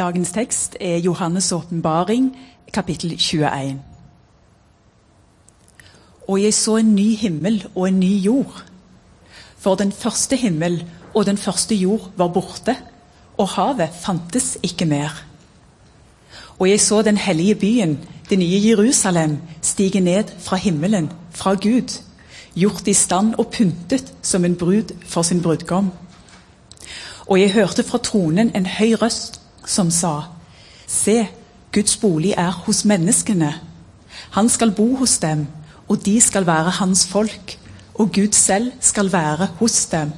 Dagens tekst er Johannes' åpenbaring, kapittel 21. Og jeg så en ny himmel og en ny jord. For den første himmel og den første jord var borte, og havet fantes ikke mer. Og jeg så den hellige byen, det nye Jerusalem, stige ned fra himmelen, fra Gud, gjort i stand og pyntet som en brud for sin brudgom. Og jeg hørte fra tronen en høy røst som sa:" Se, Guds bolig er hos menneskene. Han skal bo hos dem, og de skal være hans folk, og Gud selv skal være hos dem.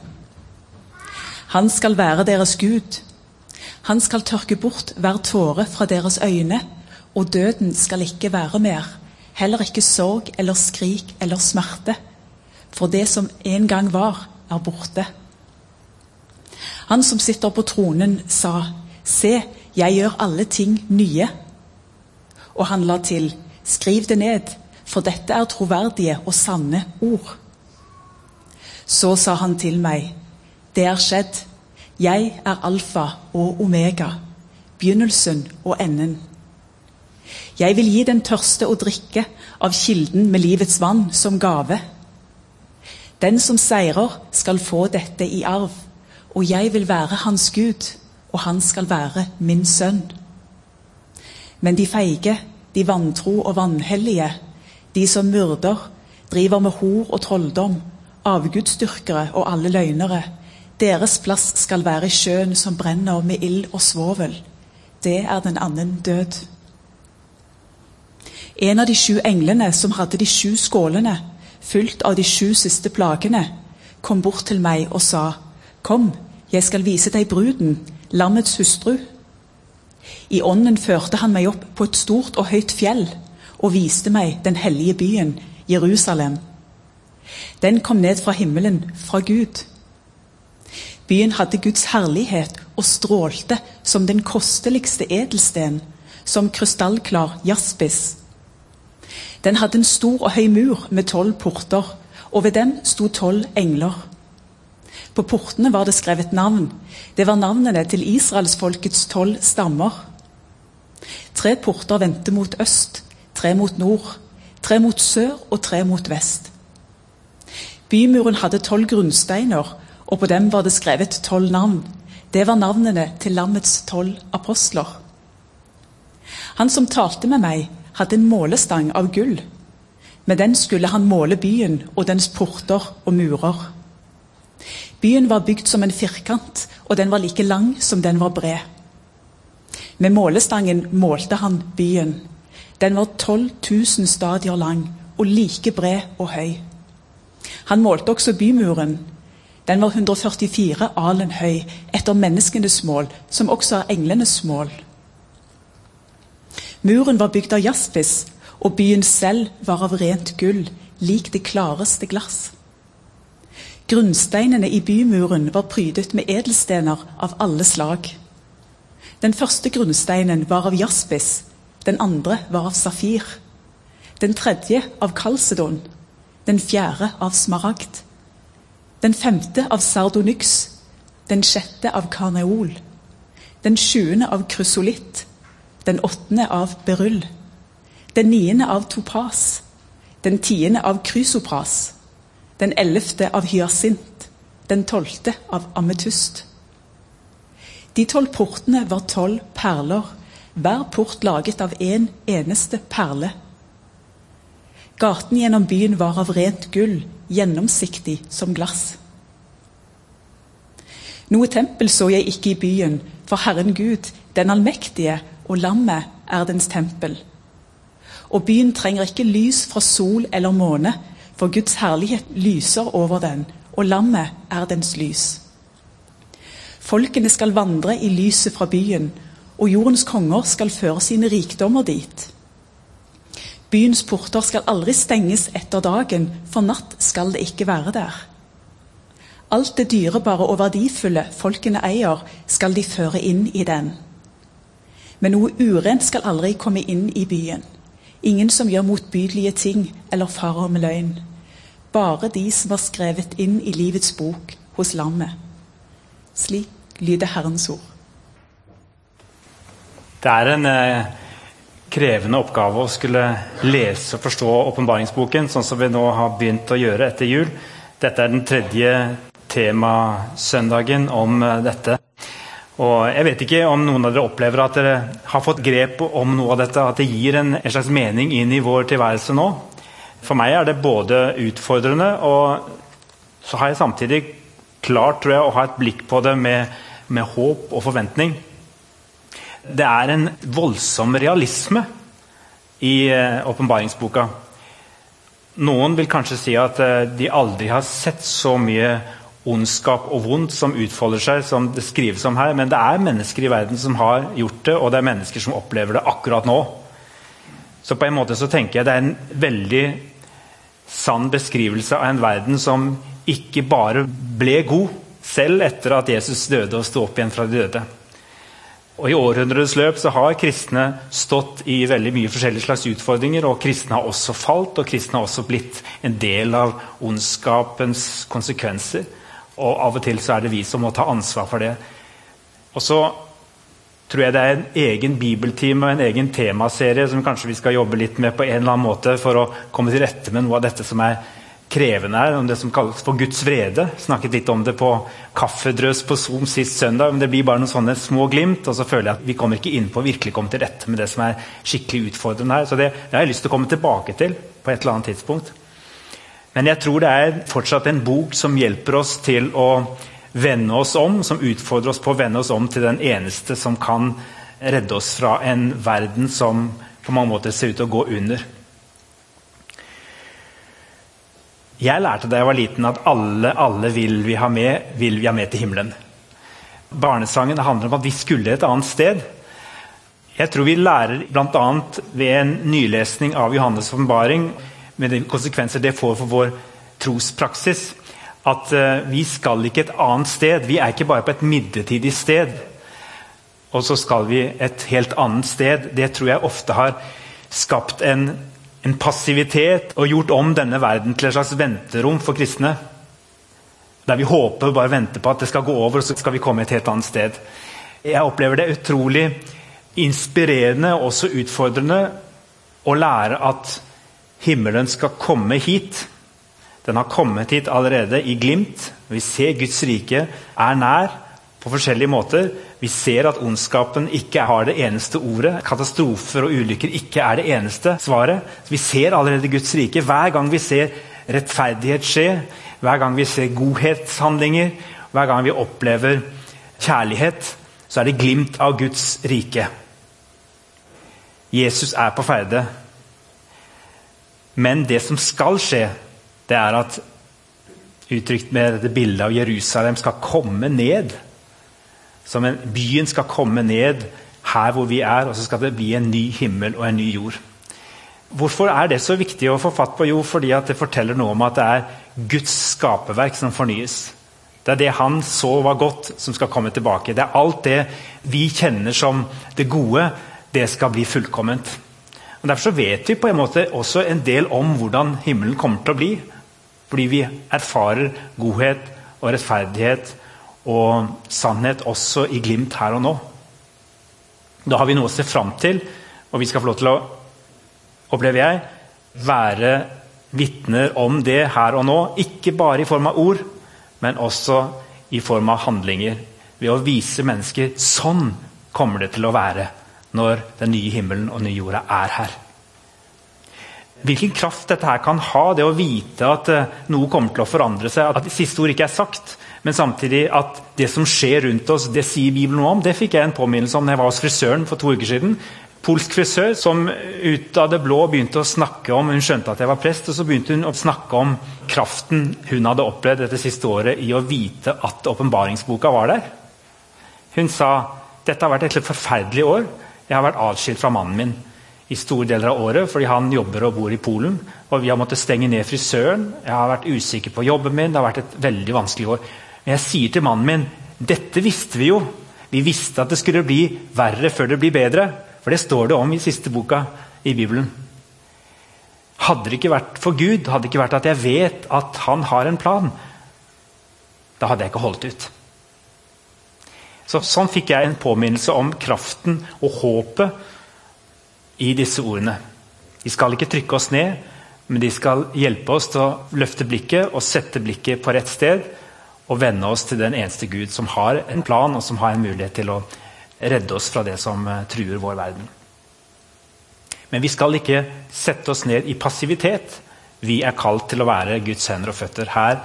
Han skal være deres Gud. Han skal tørke bort hver tåre fra deres øyne, og døden skal ikke være mer, heller ikke sorg eller skrik eller smerte, for det som en gang var, er borte. Han som sitter på tronen, sa, Se, jeg gjør alle ting nye. Og han la til, Skriv det ned, for dette er troverdige og sanne ord. Så sa han til meg, Det er skjedd. Jeg er alfa og omega, begynnelsen og enden. Jeg vil gi den tørste å drikke av kilden med livets vann som gave. Den som seirer, skal få dette i arv, og jeg vil være hans Gud, og han skal være min sønn. Men de feige, de vantro og vanhellige, de som myrder, driver med hor og trolldom, avgudsdyrkere og alle løgnere, deres plass skal være i sjøen som brenner med ild og svovel. Det er den annen død. En av de sju englene som hadde de sju skålene, fylt av de sju siste plagene, kom bort til meg og sa, Kom, jeg skal vise deg bruden, lammets hustru. I ånden førte han meg opp på et stort og høyt fjell og viste meg den hellige byen, Jerusalem. Den kom ned fra himmelen, fra Gud. Byen hadde Guds herlighet og strålte som den kosteligste edelsten, som krystallklar jaspis. Den hadde en stor og høy mur med tolv porter, og ved dem sto tolv engler. På portene var det skrevet navn. Det var navnene til israelsfolkets tolv stammer. Tre porter vendte mot øst, tre mot nord, tre mot sør og tre mot vest. Bymuren hadde tolv grunnsteiner, og på dem var det skrevet tolv navn. Det var navnene til lammets tolv apostler. Han som talte med meg, hadde en målestang av gull. Med den skulle han måle byen og dens porter og murer. Byen var bygd som en firkant, og den var like lang som den var bred. Med målestangen målte han byen. Den var 12 000 stadier lang og like bred og høy. Han målte også bymuren. Den var 144 alen høy, etter menneskenes mål, som også er englenes mål. Muren var bygd av jaspis, og byen selv var av rent gull, lik det klareste glass. Grunnsteinene i bymuren var prydet med edelstener av alle slag. Den første grunnsteinen var av jaspis, den andre var av safir. Den tredje av kalsedon, den fjerde av smaragd. Den femte av sardonyx, den sjette av karneol. Den sjuende av krysolitt, den åttende av beryll. Den niende av topas, den tiende av krysopras den ellevte av hyasint, den tolvte av ametyst. De tolv portene var tolv perler, hver port laget av en eneste perle. Gaten gjennom byen var av rent gull, gjennomsiktig som glass. Noe tempel så jeg ikke i byen, for Herren Gud, den allmektige, og lammet er dens tempel. Og byen trenger ikke lys fra sol eller måne, for Guds herlighet lyser over den, og lammet er dens lys. Folkene skal vandre i lyset fra byen, og jordens konger skal føre sine rikdommer dit. Byens porter skal aldri stenges etter dagen, for natt skal det ikke være der. Alt det dyrebare og verdifulle folkene eier, skal de føre inn i den. Men noe urent skal aldri komme inn i byen. Ingen som gjør motbydelige ting eller farer med løgn. Bare de som var skrevet inn i livets bok hos lammet. Slik lyder Herrens ord. Det er en eh, krevende oppgave å skulle lese og forstå åpenbaringsboken, sånn som vi nå har begynt å gjøre etter jul. Dette er den tredje temasøndagen om eh, dette. Og Jeg vet ikke om noen av dere opplever at dere har fått grep om noe av dette, at det gir en, en slags mening inn i vår tilværelse nå. For meg er det både utfordrende og så har jeg samtidig klart tror jeg, å ha et blikk på det med, med håp og forventning. Det er en voldsom realisme i eh, åpenbaringsboka. Noen vil kanskje si at eh, de aldri har sett så mye ondskap og vondt som utfolder seg, som det skrives om her. Men det er mennesker i verden som har gjort det, og det er mennesker som opplever det akkurat nå. Så på en måte så tenker jeg det er en veldig sann beskrivelse av en verden som ikke bare ble god, selv etter at Jesus døde og sto opp igjen fra de døde. Og I århundrets løp så har kristne stått i veldig mye forskjellige slags utfordringer. og Kristne har også falt, og kristne har også blitt en del av ondskapens konsekvenser. Og Av og til så er det vi som må ta ansvar for det. Og så tror jeg det er en egen bibeltime og en egen temaserie som kanskje vi skal jobbe litt med på en eller annen måte for å komme til rette med noe av dette som er krevende her, om det som kalles for Guds vrede. Snakket litt om det på kaffedrøs på Zoom sist søndag. men Det blir bare noen sånne små glimt, og så føler jeg at vi kommer ikke inn på å virkelig komme til rette med det som er skikkelig utfordrende her. Så det, det har jeg lyst til å komme tilbake til på et eller annet tidspunkt. Men jeg tror det er fortsatt en bok som hjelper oss til å vende oss om, som utfordrer oss på å vende oss om til den eneste som kan redde oss fra en verden som på mange måter ser ut til å gå under. Jeg lærte da jeg var liten at alle, alle vil vi ha med, vil vi ha med til himmelen. Barnesangen handler om at vi skulle et annet sted. Jeg tror vi lærer bl.a. ved en nylesning av Johannes' åpenbaring, med de konsekvenser det får for vår trospraksis, at uh, vi skal ikke et annet sted. Vi er ikke bare på et midlertidig sted. Og så skal vi et helt annet sted. Det tror jeg ofte har skapt en en passivitet og gjort om denne verden til et slags venterom for kristne. Der vi håper og bare venter på at det skal gå over, og så skal vi komme et helt annet sted. Jeg opplever det utrolig inspirerende og også utfordrende å lære at himmelen skal komme hit. Den har kommet hit allerede i glimt. Vi ser Guds rike er nær på forskjellige måter. Vi ser at ondskapen ikke har det eneste ordet. Katastrofer og ulykker ikke er det eneste svaret. Vi ser allerede Guds rike. Hver gang vi ser rettferdighet skje, hver gang vi ser godhetshandlinger, hver gang vi opplever kjærlighet, så er det glimt av Guds rike. Jesus er på ferde. Men det som skal skje, det er at uttrykt med dette bildet av Jerusalem skal komme ned som en, byen skal komme ned her hvor vi er, og så skal det bli en ny himmel og en ny jord. Hvorfor er det så viktig å få fatt på? Jo, fordi det forteller noe om at det er Guds skaperverk som fornyes. Det er det han så var godt, som skal komme tilbake. Det er alt det vi kjenner som det gode, det skal bli fullkomment. Og Derfor vet vi på en måte også en del om hvordan himmelen kommer til å bli. Fordi vi erfarer godhet og rettferdighet og sannhet også i glimt her og nå. Da har vi noe å se fram til, og vi skal få lov til å, opplever jeg, være vitner om det her og nå. Ikke bare i form av ord, men også i form av handlinger. Ved å vise mennesker sånn kommer det til å være når den nye himmelen og nye jorda er her. Hvilken kraft dette her kan ha, det å vite at eh, noe kommer til å forandre seg, at siste ord ikke er sagt, men samtidig at det som skjer rundt oss, det sier Bibelen noe om. Det fikk jeg en påminnelse om da jeg var hos frisøren for to uker siden. Polsk frisør som ut av det blå begynte å snakke om Hun skjønte at jeg var prest, og så begynte hun å snakke om kraften hun hadde opplevd dette siste året i å vite at åpenbaringsboka var der. Hun sa dette har vært et forferdelig år. Jeg har vært atskilt fra mannen min i store deler av året fordi han jobber og bor i Polen. Og vi har måttet stenge ned frisøren. Jeg har vært usikker på jobben min. Det har vært et veldig vanskelig år. Men jeg sier til mannen min dette visste vi jo. Vi visste at det skulle bli verre før det blir bedre. For det står det om i siste boka i Bibelen. Hadde det ikke vært for Gud, hadde det ikke vært at jeg vet at han har en plan, da hadde jeg ikke holdt ut. Så, sånn fikk jeg en påminnelse om kraften og håpet i disse ordene. De skal ikke trykke oss ned, men de skal hjelpe oss til å løfte blikket og sette blikket på rett sted og vende oss til den eneste Gud som har en plan og som har en mulighet til å redde oss fra det som eh, truer vår verden. Men vi skal ikke sette oss ned i passivitet. Vi er kalt til å være Guds hender og føtter her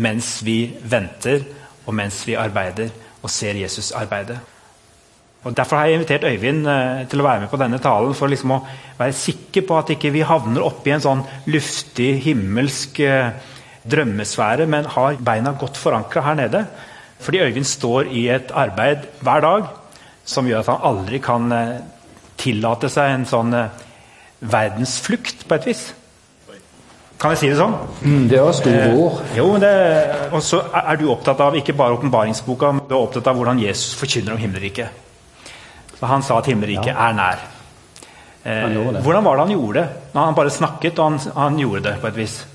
mens vi venter og mens vi arbeider og ser Jesus arbeide. Og Derfor har jeg invitert Øyvind eh, til å være med på denne talen for liksom å være sikker på at ikke vi havner oppi en sånn luftig, himmelsk eh, drømmesfære, men har beina godt forankra her nede. Fordi Øyvind står i et arbeid hver dag som gjør at han aldri kan eh, tillate seg en sånn eh, verdensflukt, på et vis. Kan jeg si det sånn? Mm, det var store Eh, ord. jo, det, og så er du opptatt av ikke bare åpenbaringsboka, men du er opptatt av hvordan Jesus forkynner om himmelriket. Så Han sa at himmelriket er nær. Eh, hvordan var det han gjorde det? Han bare snakket, og han, han gjorde det på et vis.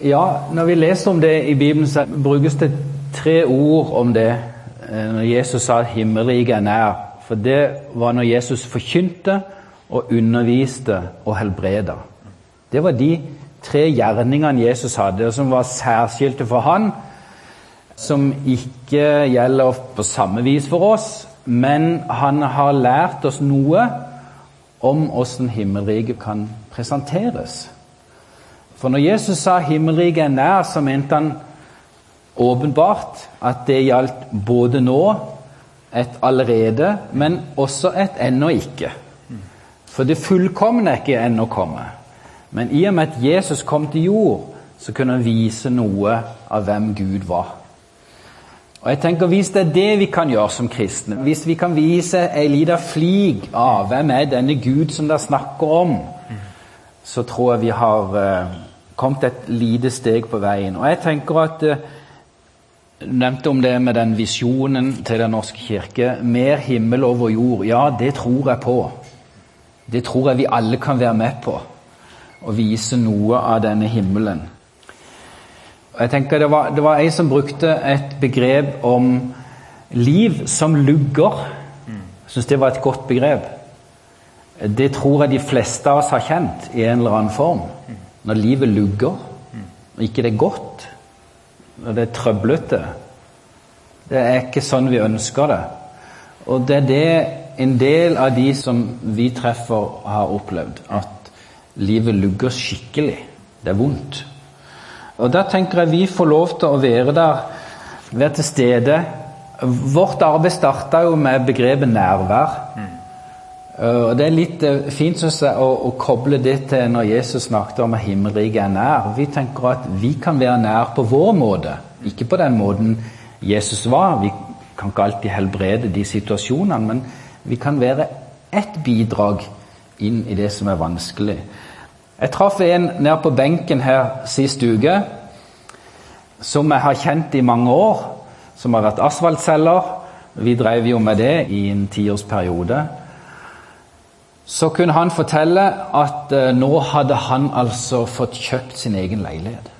Ja, når vi leser om det i Bibelen, så brukes det tre ord om det. eh, Når Jesus sa at himmelriket er nær. For det var når Jesus forkynte og underviste og helbreda. Det var de tre gjerningene Jesus hadde, som var særskilte for han, som ikke gjelder på samme vis for oss, men han har lært oss noe om hvordan himmelriket kan presenteres. For når Jesus sa 'himmelriket er nær', så mente han åpenbart at det gjaldt både nå, et allerede, men også et ennå ikke. For det fullkomne er ikke ennå kommet. Men i og med at Jesus kom til jord, så kunne han vise noe av hvem Gud var. Og jeg tenker Hvis det er det vi kan gjøre som kristne, hvis vi kan vise ei lita flik av hvem er denne Gud som dere snakker om, så tror jeg vi har eh, kommet et lite steg på veien. Og jeg tenker at eh, Du nevnte om det med den visjonen til Den norske kirke. Mer himmel over jord. Ja, det tror jeg på. Det tror jeg vi alle kan være med på. Å vise noe av denne himmelen. Og jeg tenker Det var, det var ei som brukte et begrep om liv som lugger. Jeg syns det var et godt begrep. Det tror jeg de fleste av oss har kjent i en eller annen form. Når livet lugger, og ikke det er godt, når det er trøblete. Det er ikke sånn vi ønsker det. Og det er det en del av de som vi treffer, har opplevd. At livet lugger skikkelig. Det er vondt. Og da tenker jeg vi får lov til å være der, være til stede. Vårt arbeid starta jo med begrepet nærvær. Mm. og Det er litt uh, fint synes jeg, å, å koble det til når Jesus snakket om at himmelriket er nær. Vi tenker at vi kan være nær på vår måte, ikke på den måten Jesus var. Vi kan ikke alltid helbrede de situasjonene, men vi kan være ett bidrag inn i det som er vanskelig. Jeg traff en nede på benken her sist uke som jeg har kjent i mange år, som har vært asfaltselger. Vi drev jo med det i en tiårsperiode. Så kunne han fortelle at eh, nå hadde han altså fått kjøpt sin egen leilighet.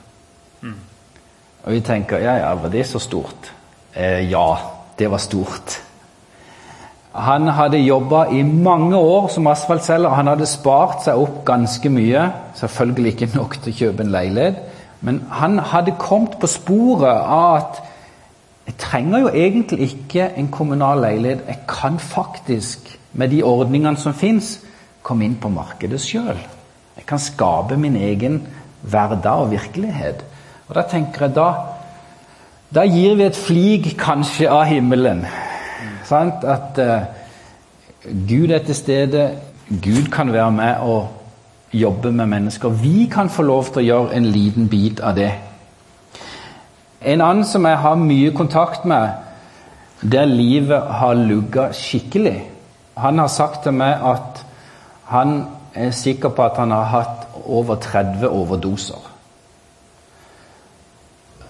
Og vi tenker ja, ja, var det så stort? Eh, ja, det var stort. Han hadde jobba i mange år som asfaltselger. Han hadde spart seg opp ganske mye. Selvfølgelig ikke nok til å kjøpe en leilighet. Men han hadde kommet på sporet av at jeg trenger jo egentlig ikke en kommunal leilighet. Jeg kan faktisk, med de ordningene som fins, komme inn på markedet sjøl. Jeg kan skape min egen hverdag og virkelighet. Og da tenker jeg da Da gir vi et flik kanskje av himmelen. Sant? At uh, Gud er til stede. Gud kan være med og jobbe med mennesker. Vi kan få lov til å gjøre en liten bit av det. En annen som jeg har mye kontakt med, der livet har lugga skikkelig Han har sagt til meg at han er sikker på at han har hatt over 30 overdoser.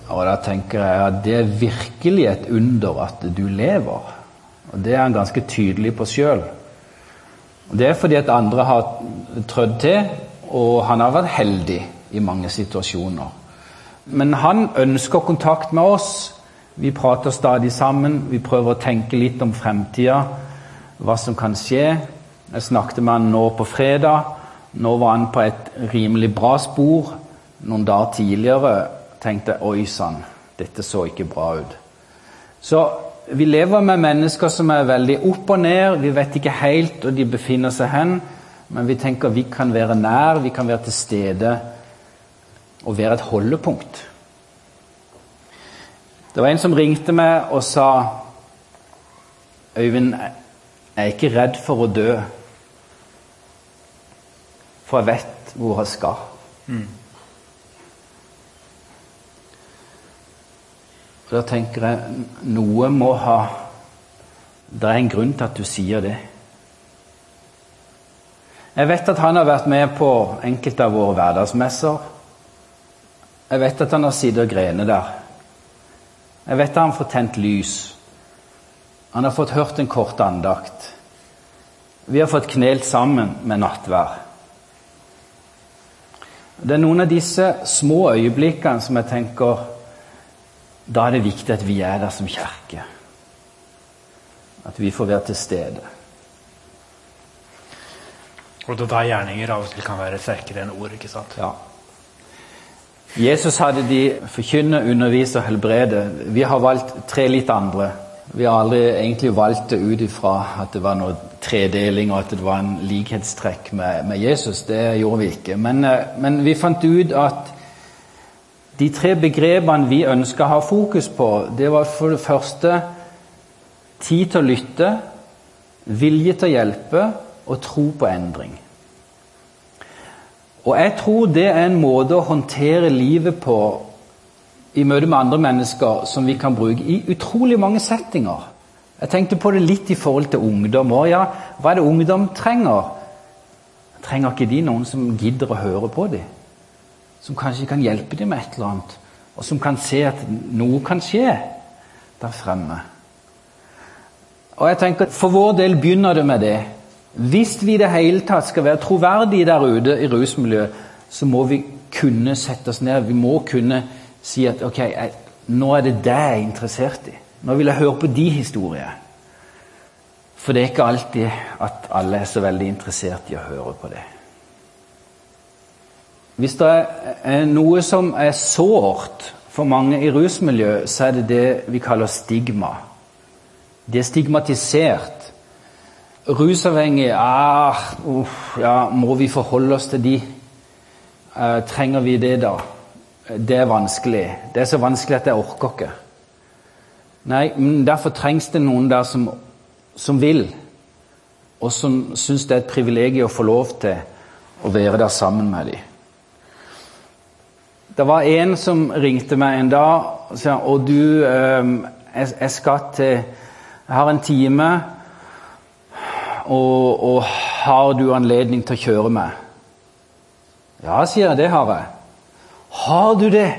Og da tenker jeg at det er virkelig et under at du lever. Og det er han ganske tydelig på sjøl. Det er fordi at andre har trødd til, og han har vært heldig i mange situasjoner. Men han ønsker kontakt med oss Vi prater stadig sammen. Vi prøver å tenke litt om fremtida, hva som kan skje. Jeg snakket med han nå på fredag. Nå var han på et rimelig bra spor. Noen dager tidligere tenkte jeg oi sann, dette så ikke bra ut. Så vi lever med mennesker som er veldig opp og ned. Vi vet ikke helt hvor de befinner seg hen, men vi tenker vi kan være nær, vi kan være til stede og være et holdepunkt. Det var en som ringte meg og sa Øyvind, jeg er ikke redd for å dø, for jeg vet hvor jeg skal. Mm. Da tenker jeg noe må ha Det er en grunn til at du sier det. Jeg vet at han har vært med på enkelte av våre hverdagsmesser. Jeg vet at han har sittet og grenet der. Jeg vet at han fått tent lys. Han har fått hørt en kort andakt. Vi har fått knelt sammen med nattvær. Det er noen av disse små øyeblikkene som jeg tenker da er det viktig at vi er der som kirke. At vi får være til stede. Og da gjerninger av og til kan være sterkere enn ord. ikke sant? Ja. Jesus hadde de forkynne, undervise og helbrede. Vi har valgt tre litt andre. Vi har aldri egentlig valgt det ut ifra at det var noe tredeling og at det var en likhetstrekk med, med Jesus. Det gjorde vi ikke. Men, eh, men vi fant ut at de tre begrepene vi ønsker å ha fokus på, det var for det første tid til å lytte, vilje til å hjelpe og tro på endring. Og jeg tror det er en måte å håndtere livet på i møte med andre mennesker som vi kan bruke i utrolig mange settinger. Jeg tenkte på det litt i forhold til ungdom. Og ja, hva er det ungdom trenger? Trenger ikke de noen som gidder å høre på dem? Som kanskje kan hjelpe dem med et eller annet, og som kan se at noe kan skje der fremme. Og jeg tenker, For vår del begynner det med det. Hvis vi i det hele tatt skal være troverdige der ute i rusmiljøet, så må vi kunne sette oss ned. Vi må kunne si at ok, jeg, nå er det det jeg er interessert i. Nå vil jeg høre på de historier. For det er ikke alltid at alle er så veldig interessert i å høre på det. Hvis det er noe som er sårt for mange i rusmiljøet, så er det det vi kaller stigma. De er stigmatisert. Rusavhengige ah, uff, ja, Må vi forholde oss til de? Eh, trenger vi det, da? Det er vanskelig. Det er så vanskelig at jeg orker ikke. Nei, men Derfor trengs det noen der som, som vil, og som syns det er et privilegium å få lov til å være der sammen med dem. Det var en som ringte meg en dag og sa og du, ehm, jeg skal til Jeg har en time, og, og har du anledning til å kjøre meg? Ja, sier jeg. Det har jeg. Har du det?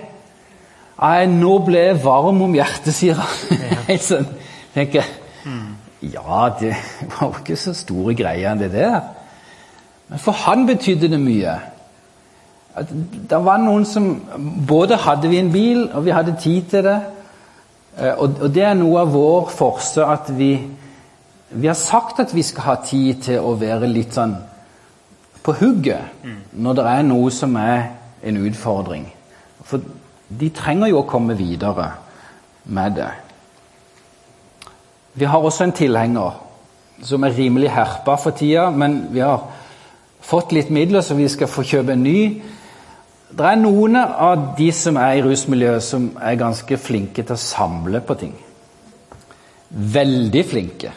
Nei, nå ble jeg varm om hjertet, sier han. Ja. sånn, tenker Ja, det var jo ikke så store greier enn det der. Men for han betydde det mye at det var noen som Både hadde vi en bil, og vi hadde tid til det. Eh, og, og det er noe av vår forse at vi, vi har sagt at vi skal ha tid til å være litt sånn på hugget mm. når det er noe som er en utfordring. For de trenger jo å komme videre med det. Vi har også en tilhenger som er rimelig herpa for tida, men vi har fått litt midler, så vi skal få kjøpe en ny. Det er noen av de som er i rusmiljøet, som er ganske flinke til å samle på ting. Veldig flinke.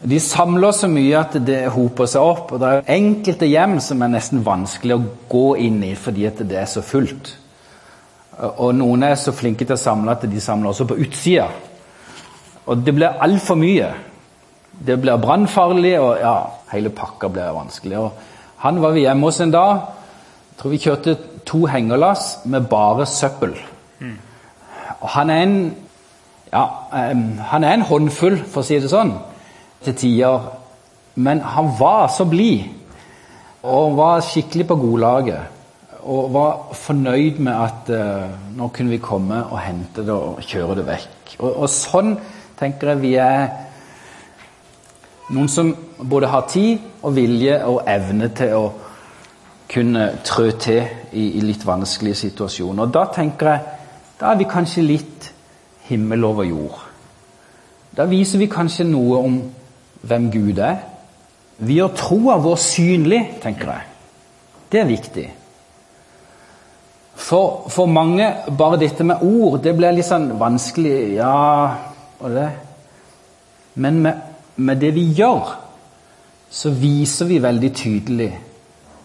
De samler så mye at det hoper seg opp. og Det er enkelte hjem som er nesten vanskelig å gå inn i fordi det er så fullt. Og noen er så flinke til å samle at de samler også på utsida. Og det blir altfor mye. Det blir brannfarlig, og ja, hele pakka blir vanskelig. Og han var vi hjemme hos en dag. Jeg tror vi kjørte to hengerlass med bare søppel. Mm. Og han er en ja, um, han er en håndfull, for å si det sånn, til tider. Men han var så blid og var skikkelig på godlaget. og var fornøyd med at uh, nå kunne vi komme og hente det og kjøre det vekk. Og, og sånn tenker jeg vi er noen som både har tid og vilje og evne til å kunne trø til i, i litt vanskelige situasjoner. Og da tenker jeg da er vi kanskje litt himmel over jord. Da viser vi kanskje noe om hvem Gud er. Vi gjør troa vår synlig, tenker jeg. Det er viktig. For, for, mange, bare dette med ord, det blir litt sånn vanskelig Ja, og det Men med, med det vi gjør, så viser vi veldig tydelig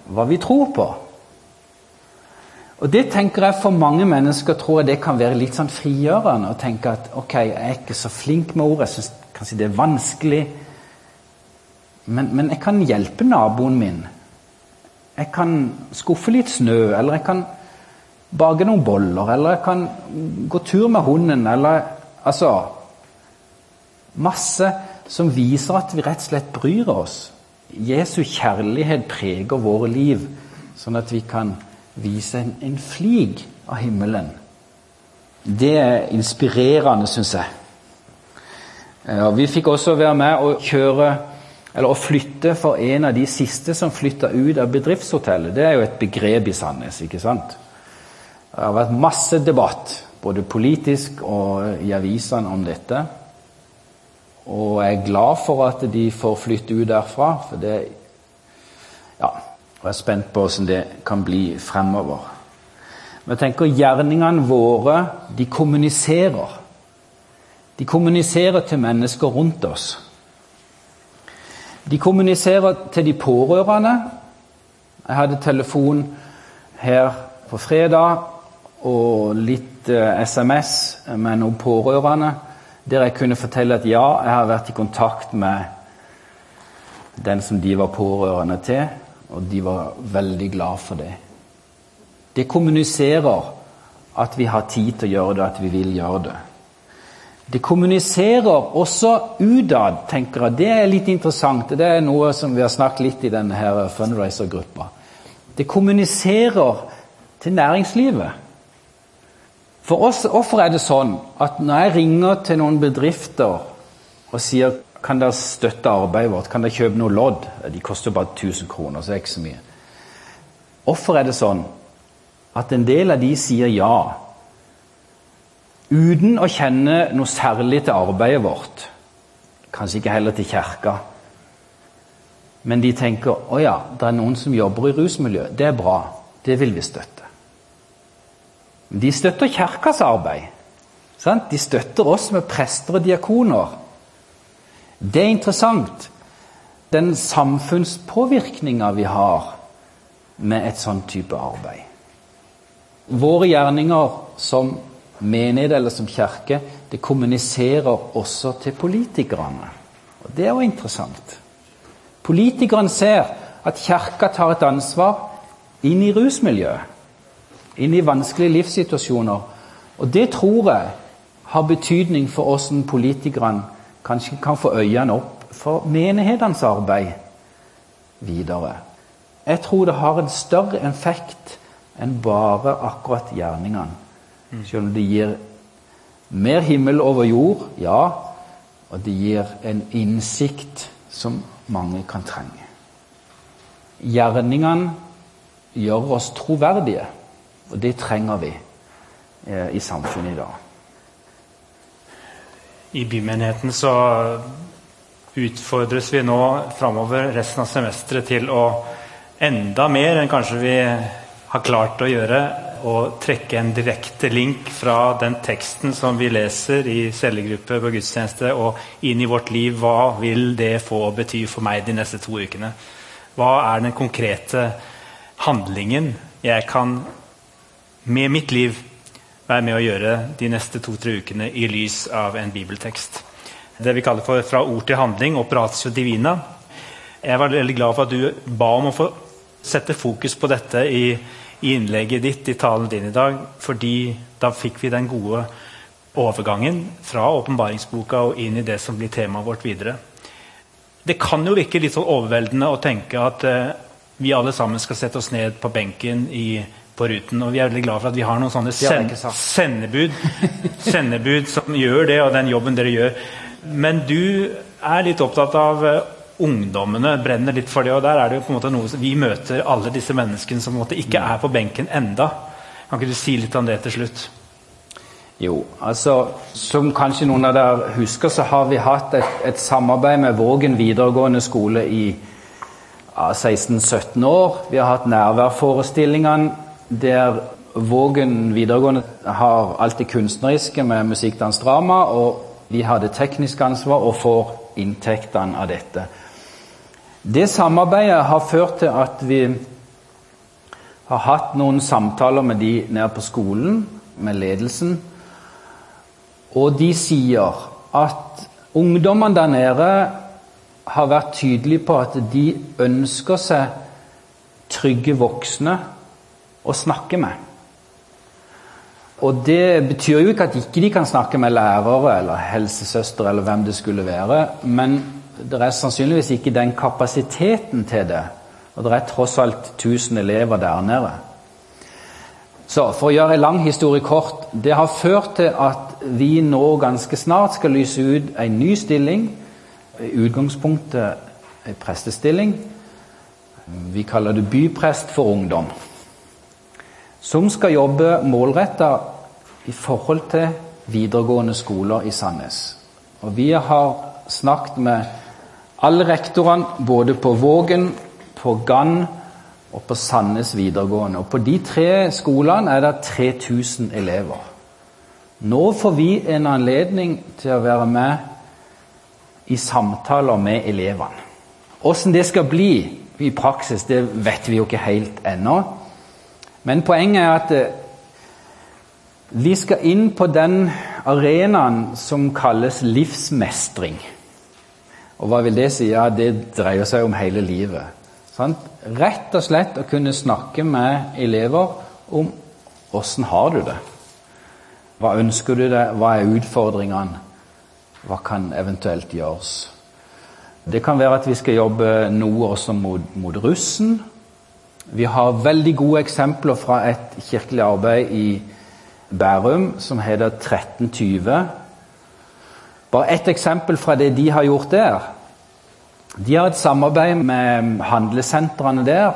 hva vi tror på. Og det tenker jeg For mange mennesker tror jeg det kan være litt sånn frigjørende. Å tenke at ok, jeg er ikke så flink med ord, jeg syns kanskje det er vanskelig. Men, men, jeg kan hjelpe naboen min. Jeg kan skuffe litt snø, eller jeg kan bake noen boller, eller jeg kan gå tur med hunden, eller Altså Masse som viser at vi rett og slett bryr oss. Jesu kjærlighet preger våre liv, sånn at vi kan vise en, en flik av himmelen. Det er inspirerende, syns jeg. Og vi fikk også være med å kjøre eller å flytte for en av de siste som flytta ut av bedriftshotellet. Det er jo et begrep i Sandnes, ikke sant? Det har vært masse debatt, både politisk og i avisene, om dette. Og jeg er glad for at de får flytte ut derfra, for det Ja, og jeg er spent på hvordan det kan bli fremover. Men jeg tenker gjerningene våre, de kommuniserer. De kommuniserer til mennesker rundt oss. De kommuniserer til de pårørende. Jeg hadde telefon her på fredag og litt eh, SMS med noen pårørende der jeg kunne fortelle at ja, jeg har vært i kontakt med den som de var pårørende til, og de var veldig glad for det. Det kommuniserer at vi har tid til å gjøre det, at vi vil gjøre det. Det kommuniserer også utad, tenker jeg. Det er litt interessant. Det er noe som vi har snakket litt i denne fundraiser-gruppa. Det kommuniserer til næringslivet. For oss, Hvorfor er det sånn at når jeg ringer til noen bedrifter og sier kan dere støtte arbeidet vårt, kan dere kjøpe noe lodd De koster bare 1000 kroner, så det er ikke så mye. Hvorfor er det sånn at en del av de sier ja uten å kjenne noe særlig til arbeidet vårt? Kanskje ikke heller til kirka. Men de tenker å ja, det er noen som jobber i rusmiljø. Det er bra. Det vil vi støtte. De støtter kirkas arbeid. Sant? De støtter oss med prester og diakoner. Det er interessant, den samfunnspåvirkninga vi har med et sånn type arbeid. Våre gjerninger som menighet eller som kirke det kommuniserer også til politikerne. Og Det er jo interessant. Politikerne ser at kirka tar et ansvar inn i rusmiljøet inn i vanskelige livssituasjoner. Og det tror jeg har betydning for hvordan politikerne kanskje kan få øynene opp for menighetenes arbeid videre. Jeg tror det har en større effekt enn bare akkurat gjerningene. Selv om det gir mer himmel over jord, ja, og det gir en innsikt som mange kan trenge. Gjerningene gjør oss troverdige. Og det trenger vi eh, i samfunnet i dag. I bymenigheten så utfordres vi nå framover resten av semesteret til å enda mer enn kanskje vi har klart å gjøre, å trekke en direkte link fra den teksten som vi leser i cellegruppe på gudstjeneste, og inn i vårt liv. Hva vil det få bety for meg de neste to ukene? Hva er den konkrete handlingen jeg kan med mitt liv være med å gjøre de neste to-tre ukene i lys av en bibeltekst. Det vi kaller for 'fra ord til handling', 'operatio divina'. Jeg var veldig glad for at du ba om å få sette fokus på dette i, i innlegget ditt, i talen din i dag, fordi da fikk vi den gode overgangen fra åpenbaringsboka og inn i det som blir temaet vårt videre. Det kan jo virke litt sånn overveldende å tenke at eh, vi alle sammen skal sette oss ned på benken i på Ruten. Og vi er veldig glad for at vi har noen sånne sagt. sendebud, sendebud som gjør det, og den jobben dere gjør. Men du er litt opptatt av eh, ungdommene, brenner litt for det. Og der er det jo på en måte noe Vi møter alle disse menneskene som ikke er på benken enda. Kan ikke du si litt om det til slutt? Jo, altså Som kanskje noen av dere husker, så har vi hatt et, et samarbeid med Vågen videregående skole i ja, 16-17 år. Vi har hatt nærværforestillingene der Vågen videregående har alt det kunstneriske med musikk, dans, drama, og vi har det tekniske ansvar og får inntektene av dette. Det samarbeidet har ført til at vi har hatt noen samtaler med de nede på skolen, med ledelsen. Og de sier at ungdommene der nede har vært tydelige på at de ønsker seg trygge voksne å snakke med. Og det betyr jo ikke at ikke de kan snakke med lærere eller helsesøster eller hvem det skulle være, men det er sannsynligvis ikke den kapasiteten til det. Og det er tross alt 1000 elever der nede. Så for å gjøre en lang historie kort Det har ført til at vi nå ganske snart skal lyse ut en ny stilling. I utgangspunktet en prestestilling. Vi kaller det byprest for ungdom. Som skal jobbe målretta i forhold til videregående skoler i Sandnes. Og vi har snakket med alle rektorene både på Vågen, på Gann og på Sandnes videregående. Og på de tre skolene er det 3000 elever. Nå får vi en anledning til å være med i samtaler med elevene. Åssen det skal bli i praksis, det vet vi jo ikke helt ennå. Men poenget er at eh, vi skal inn på den arenaen som kalles livsmestring. Og hva vil det si? Ja, det dreier seg om hele livet. Sant? Rett og slett å kunne snakke med elever om åssen har du det? Hva ønsker du deg? Hva er utfordringene? Hva kan eventuelt gjøres? Det kan være at vi skal jobbe noe også mot, mot russen. Vi har veldig gode eksempler fra et kirkelig arbeid i Bærum som heter 1320. Bare ett eksempel fra det de har gjort der. De har et samarbeid med handlesentrene der.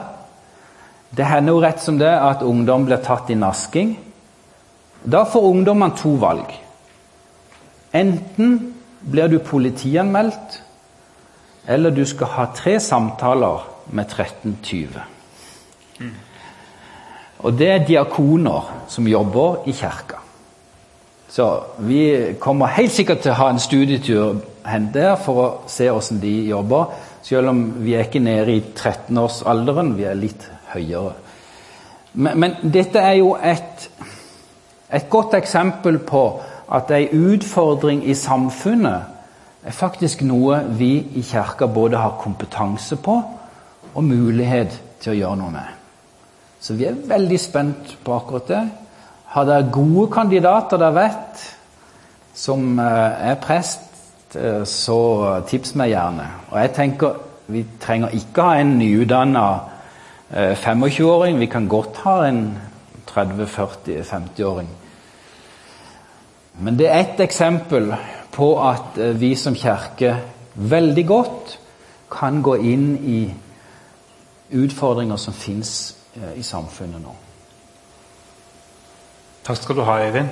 Det hender jo rett som det at ungdom blir tatt i nasking. Da får ungdommene to valg. Enten blir du politianmeldt, eller du skal ha tre samtaler med 1320. Og det er diakoner som jobber i kirka. Så vi kommer helt sikkert til å ha en studietur hen der for å se hvordan de jobber. Selv om vi er ikke nede i 13-årsalderen, vi er litt høyere. Men, men dette er jo et, et godt eksempel på at ei utfordring i samfunnet er faktisk noe vi i kirka både har kompetanse på og mulighet til å gjøre noe med. Så vi er veldig spent på akkurat det. Har dere gode kandidater dere vet, som eh, er prest, eh, så tips meg gjerne. Og jeg tenker vi trenger ikke ha en nyutdanna 25-åring. Vi kan godt ha en 30-40-50-åring. Men det er ett eksempel på at eh, vi som kirke veldig godt kan gå inn i utfordringer som fins i samfunnet nå. Takk skal du ha, Øyvind.